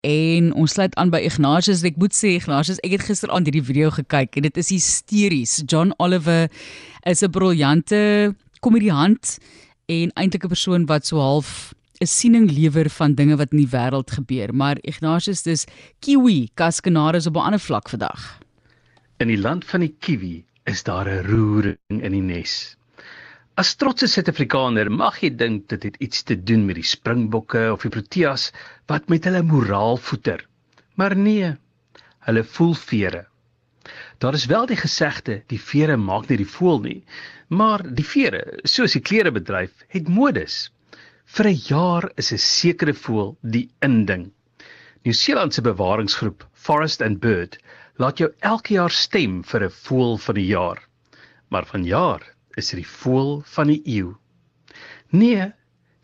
En ons sluit aan by Ignatius. Ek moet sê Ignatius, ek het gisteraand hierdie video gekyk en dit is hysteries. John Oliver is 'n briljante komediant en eintlik 'n persoon wat so half 'n siening lewer van dinge wat in die wêreld gebeur. Maar Ignatius, dis kiwi kaskanaris op 'n ander vlak vandag. In die land van die kiwi is daar 'n roering in die nes. As trotse Suid-Afrikaner mag jy dink dit het iets te doen met die Springbokke of die Proteas wat met hulle moraal voeter. Maar nee, hulle voel vere. Daar is wel die gesegde die vere maak nie die voël nie, maar die vere, soos die klerebedryf, het modes. Vir 'n jaar is 'n sekere voël die inding. Nieu-Seeland se bewaringsgroep Forest and Bird laat jou elke jaar stem vir 'n voël van die jaar. Maar vanjaar is dit die voël van die eeu. Nee,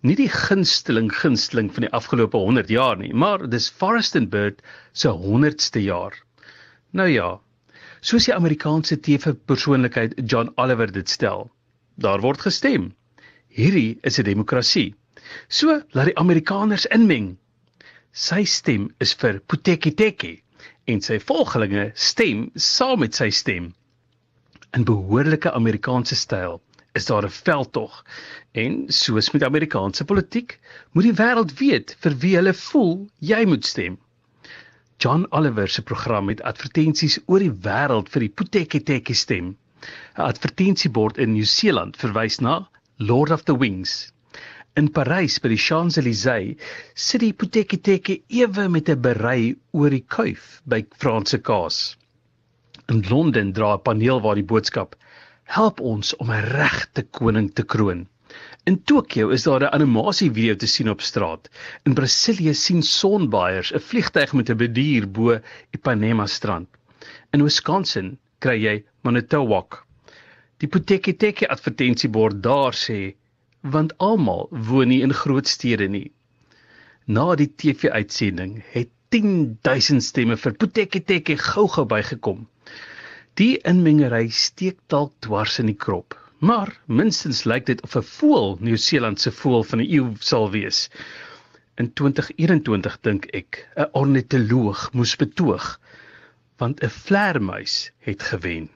nie die gunsteling gunsteling van die afgelope 100 jaar nie, maar dis Forest and Bird se 100ste jaar. Nou ja, soos die Amerikaanse TV-persoonlikheid John Oliver dit stel, daar word gestem. Hierdie is 'n demokrasie. So laat die Amerikaners inmeng. Sy stem is vir Putekiteki en sy volgelinge stem saam met sy stem. In behoorlike Amerikaanse styl is daar 'n veldtog en soos met Amerikaanse politiek, moet die wêreld weet vir wie hulle voel jy moet stem. John Oliver se program het advertensies oor die wêreld vir die Puteketeke stem. 'n Advertensiebord in Nieu-Seeland verwys na Lord of the Wings. In Parys by die Champs-Élysées sit die Puteketeke ewe met 'n berei oor die kuif by Franse kaas. In Londen dra 'n paneel waar die boodskap: "Help ons om 'n regte koning te kroon." In Tokio is daar 'n animasie video te sien op straat. In Brasilië sien sonbaaiers 'n vliegtyg met 'n bedier bo Ipanema strand. In Wisconsin kry jy Manitowoc. Die Puteketeke advertensiebord daar sê: "Want almal woon nie in groot stede nie." Na die TV-uitsending het 10000 stemme vir Puteketeke gou-gou bygekom. Die inmengery steek dalk dwars in die krop, maar minstens lyk dit of 'n voël Nieu-Seeland se voël van die eeu sal wees. In 2021 dink ek 'n ornitoloog moes betoog want 'n vlermuis het gewen.